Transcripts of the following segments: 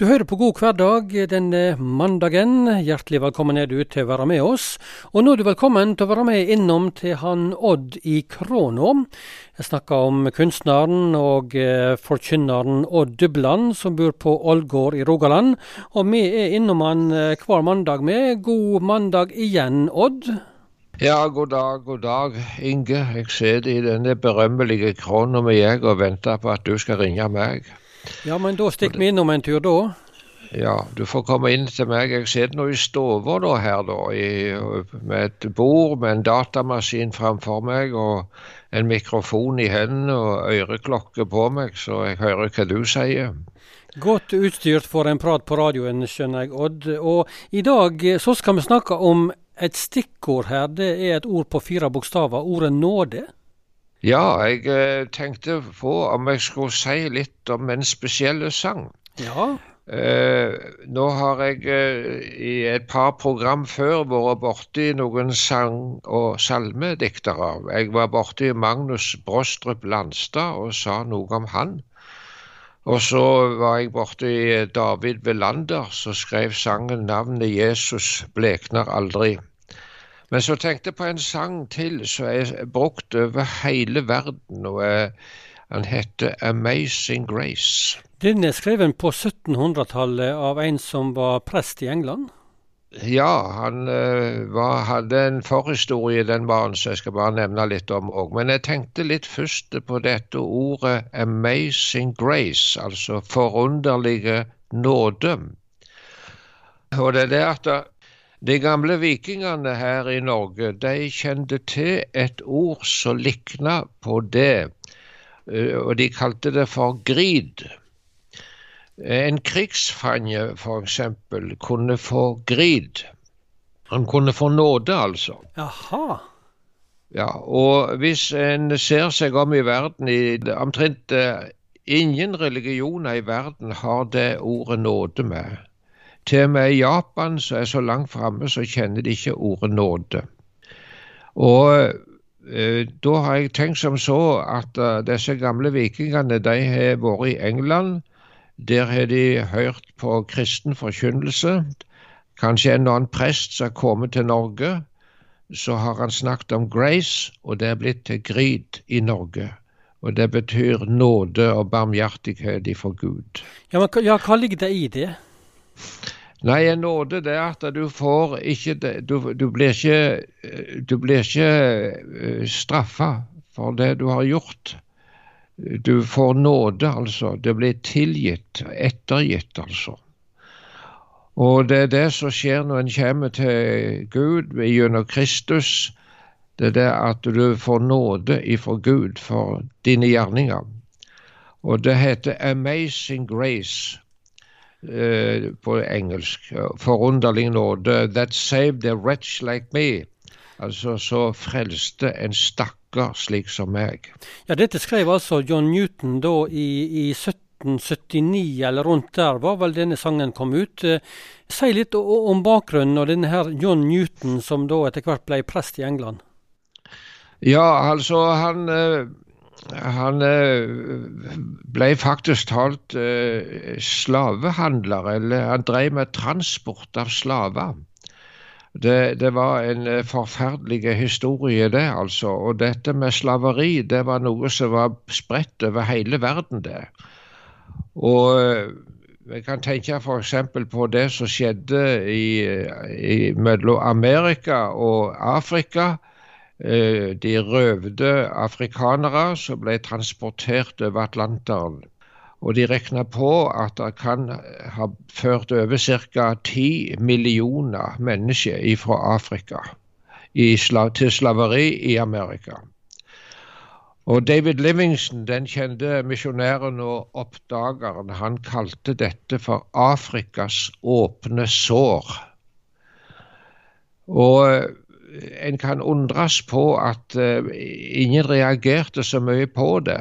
Du hører på God hverdag denne mandagen. Hjertelig velkommen er du til å være med oss. Og nå er du velkommen til å være med innom til han Odd i Kråna. Jeg snakker om kunstneren og eh, forkynneren Odd Dubland, som bor på Ålgård i Rogaland. Og vi er innom han eh, hver mandag med. God mandag igjen, Odd. Ja, god dag, god dag, Inge. Jeg sitter i denne berømmelige krona jeg og venter på at du skal ringe meg. Ja, men da stikker vi innom en tur, da. Ja, du får komme inn til meg. Jeg sitter nå i stua her, da, i, med et bord med en datamaskin framfor meg og en mikrofon i hendene og øreklokke på meg, så jeg hører hva du sier. Godt utstyrt for en prat på radioen, skjønner jeg, Odd. Og i dag så skal vi snakke om et stikkord her. Det er et ord på fire bokstaver. Ordet nåde. Ja, jeg eh, tenkte på om jeg skulle si litt om en spesiell sang. Ja. Eh, nå har jeg eh, i et par program før vært borti noen sang- og salmediktere. Jeg var borti Magnus Brostrup Landstad og sa noe om han. Og så var jeg borti David Velander, som skrev sangen 'Navnet Jesus blekner aldri'. Men så tenkte jeg på en sang til som er brukt over hele verden. og er, Han heter 'Amazing Grace'. Den er skrevet på 1700-tallet av en som var prest i England? Ja, han uh, var, hadde en forhistorie, den mannen, så jeg skal bare nevne litt om òg. Men jeg tenkte litt først på dette ordet 'amazing grace', altså forunderlige nåde. Og det er det at de gamle vikingene her i Norge de kjente til et ord som likna på det, eh, og de kalte det for grid. En krigsfange f.eks. kunne få grid. Han kunne få nåde, altså. Jaha. Ja, og hvis en ser seg om i verden, i omtrent eh, ingen religioner i verden har det ordet nåde med. Til og med i Japan, som er så langt framme, så kjenner de ikke ordet nåde. Og eh, da har jeg tenkt som så at uh, disse gamle vikingene de har vært i England. Der har de hørt på kristen forkynnelse. Kanskje en annen prest som har kommet til Norge. Så har han snakket om grace, og det er blitt til grid i Norge. Og det betyr nåde og barmhjertighet ifra Gud. Ja, men ja, Hva ligger det i det? Nei, en nåde det er at du får ikke Du, du blir ikke, du blir ikke eh, straffa for det du har gjort. Du får nåde, altså. Det blir tilgitt, ettergitt, altså. Og det er det som skjer når en kommer til Gud gjennom Kristus. Det er det at du får nåde ifra Gud for dine gjerninger. Og det heter 'amazing grace'. Eh, på engelsk. Forunderlig nåde. That saved a wretch like me. Altså så frelste en stakkar slik som meg. Ja, Dette skrev altså John Newton da i, i 1779 eller rundt der var vel denne sangen kom ut. Eh, si litt om bakgrunnen og denne her John Newton som da etter hvert ble prest i England. Ja, altså han eh, han eh, ble faktisk talt eh, slavehandler, eller han drev med transport av slaver. Det, det, var en eh, forferdelig historie, det, altså. Og dette med slaveri, det var noe som var spredt over hele verden, det. Og vi kan tenke f.eks. på det som skjedde i, i, mellom Amerika og Afrika de røvde afrikanere som ble transportert over Atlanteren. Og de regna på at det kan ha ført over ca. 10 millioner mennesker fra Afrika til slaveri i Amerika. Og David Livingston, den kjente misjonæren og oppdageren, han kalte dette for Afrikas åpne sår. Og en kan undres på at uh, ingen reagerte så mye på det.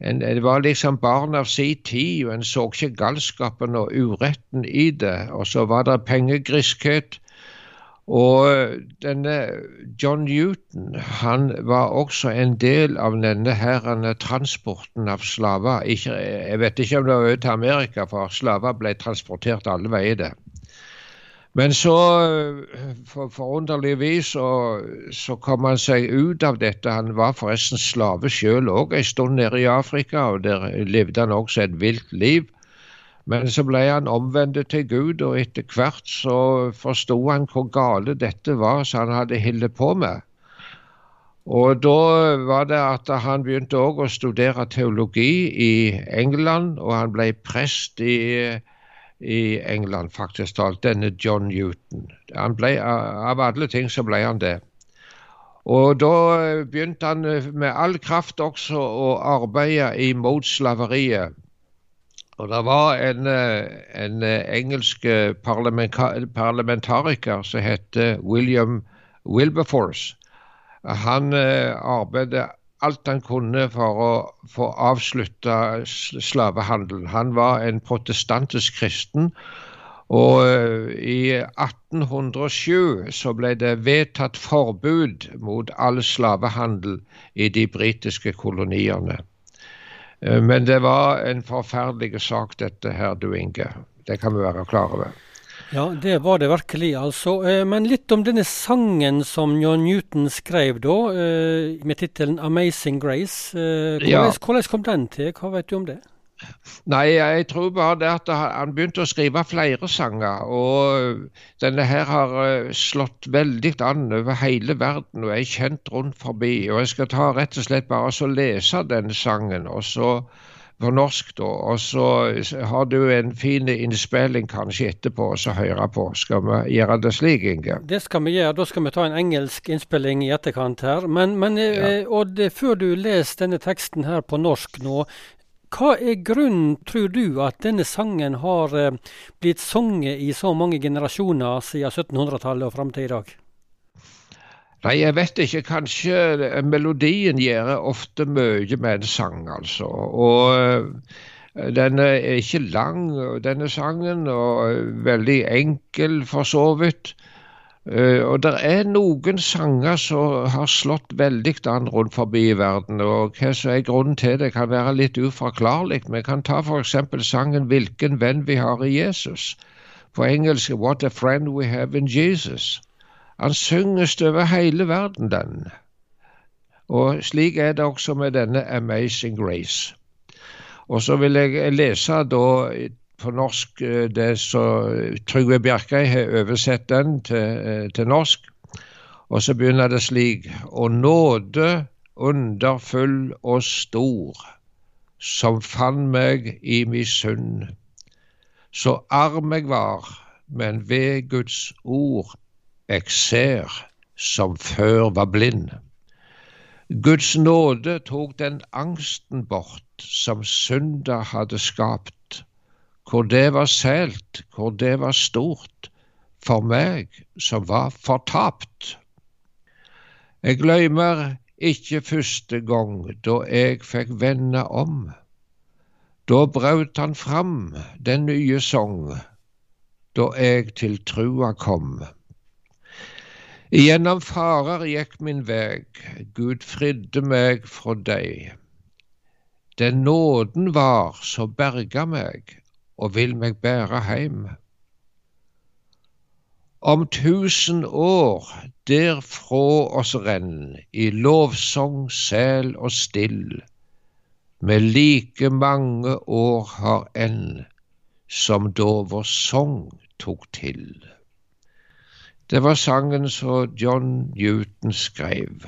En, det var liksom barn av si tid, og en så ikke galskapen og uretten i det. Og så var det pengegriskhet. Og denne John Newton han var også en del av denne herrene transporten av slaver. Ikke, jeg vet ikke om det var til Amerika, for slaver ble transportert alle veier. Men så, for forunderligvis, så, så, kom han seg ut av dette. Han var forresten slave sjøl òg en stund nede i Afrika, og der levde han også et vilt liv. Men så ble han omvendt til Gud, og etter hvert så forsto han hvor gale dette var som han hadde holdt på med. Og da var det at han begynte òg å studere teologi i England, og han ble prest i, i England, faktisk talt, denne John Newton. Han ble, av alle ting så ble han det. Og da begynte han med all kraft også å arbeide imot slaveriet. Og Det var en, eh, en eh, engelsk eh, parlamentariker som het William Wilberforce. Han arbeidet alt han kunne for å få avslutta slavehandelen. Han var en protestantisk kristen. Og i 1807 så ble det vedtatt forbud mot all slavehandel i de britiske koloniene. Eh, men det var en forferdelig sak, dette her, du Inge. Det kan vi være klar over. Ja, det var det virkelig, altså. Eh, men litt om denne sangen som John Newton skrev da, eh, med tittelen 'Amazing Grace'. Hvordan, ja. hvordan kom den til? Hva vet du om det? Nei, jeg tror bare det at han begynte å skrive flere sanger. Og denne her har eh, slått veldig an over hele verden og er kjent rundt forbi. Og jeg skal ta rett og slett bare så lese denne sangen, og så på norsk, da. Og så har du en fin innspilling kanskje etterpå å høre på. Skal vi gjøre det slik, Inge? Det skal vi gjøre. Da skal vi ta en engelsk innspilling i etterkant her. Men, men eh, ja. Odd, før du leser denne teksten her på norsk nå, hva er grunnen, tror du, at denne sangen har eh, blitt sunget i så mange generasjoner siden 1700-tallet og fram til i dag? Nei, jeg vet ikke. Kanskje eh, melodien gjør ofte mye med en sang, altså. Og eh, den er ikke lang, denne sangen, og veldig enkel for så vidt. Og det er noen sanger som har slått veldig an rundt forbi i verden. og Hva som er grunnen til det, kan være litt uforklarlig. Vi kan ta f.eks. sangen 'Hvilken venn vi har i Jesus'. På engelsk 'What a friend we have in Jesus'. Han synges over hele verden, den. Og slik er det også med denne 'Amazing Grace'. Og så vil jeg lese da på norsk eh, det så Trygve Bjerkøy har oversett den til, eh, til, norsk. Og så begynner det slik. Og nåde underfull og stor, som fann meg i mi synd. Så arm jeg var, men ved Guds ord jeg ser, som før var blind. Guds nåde tok den angsten bort som synda hadde skapt hvor det var sælt, hvor det var stort, for meg som var fortapt. Jeg glemmer ikke første gang da jeg fikk vende om. Da braut han fram den nye sang, da jeg til trua kom. Gjennom farer gikk min veg, Gud fridde meg fra deg. Den nåden var så berga meg, og vil meg bære heim. Om tusen år derfra oss renn, i lovsong, sel og still, med like mange år har enn, som da vår sang tok til. Det var sangen som John Newton skrev.